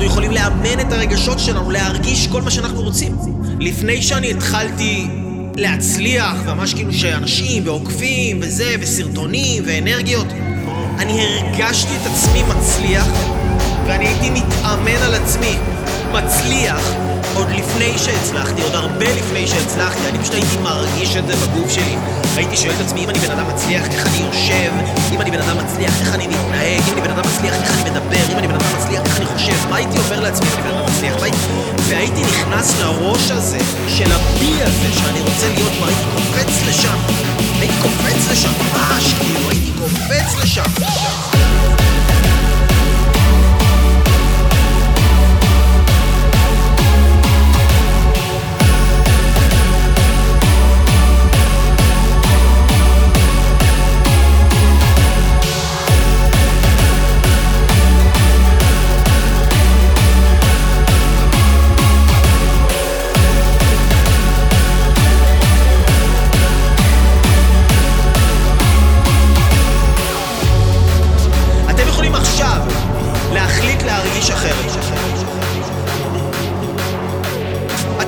אנחנו יכולים לאמן את הרגשות שלנו, להרגיש כל מה שאנחנו רוצים. לפני שאני התחלתי להצליח, ממש כאילו שאנשים ועוקבים וזה, וסרטונים ואנרגיות, אני הרגשתי את עצמי מצליח, ואני הייתי מתאמן על עצמי מצליח עוד לפני שהצלחתי, עוד הרבה לפני שהצלחתי, אני פשוט הייתי מרגיש את זה בגוף שלי. הייתי שואל את עצמי אם אני בן אדם מצליח, איך אני יושב, אם אני בן אדם מצליח, איך אני מתנהג, אם אני בן אדם מצליח, איך אני מדבר, אם מה הייתי אומר לעצמי אני מצליח, מה... והייתי נכנס לראש הזה, של הבי הזה, שאני רוצה להיות מה, הייתי קופץ לשם, הייתי קופץ לשם, ממש, כאילו, הייתי קופץ לשם.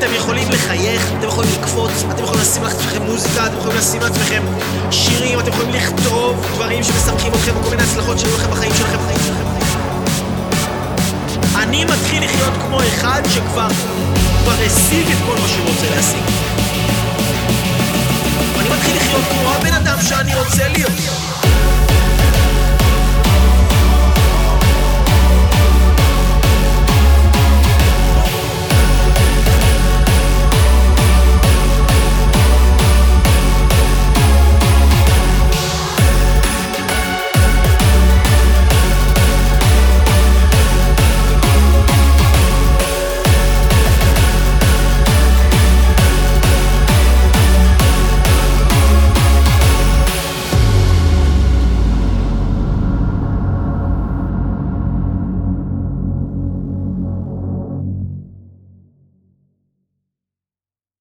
אתם יכולים לחייך, אתם יכולים לקפוץ, אתם יכולים לשים לעצמכם מוזיקה, אתם יכולים לשים לעצמכם שירים, אתם יכולים לכתוב דברים שמשמחים אתכם וכל מיני הצלחות שהיו לכם בחיים שלכם, בחיים שלכם. אני מתחיל לחיות כמו אחד שכבר כבר השיג את כל מה שהוא רוצה להשיג.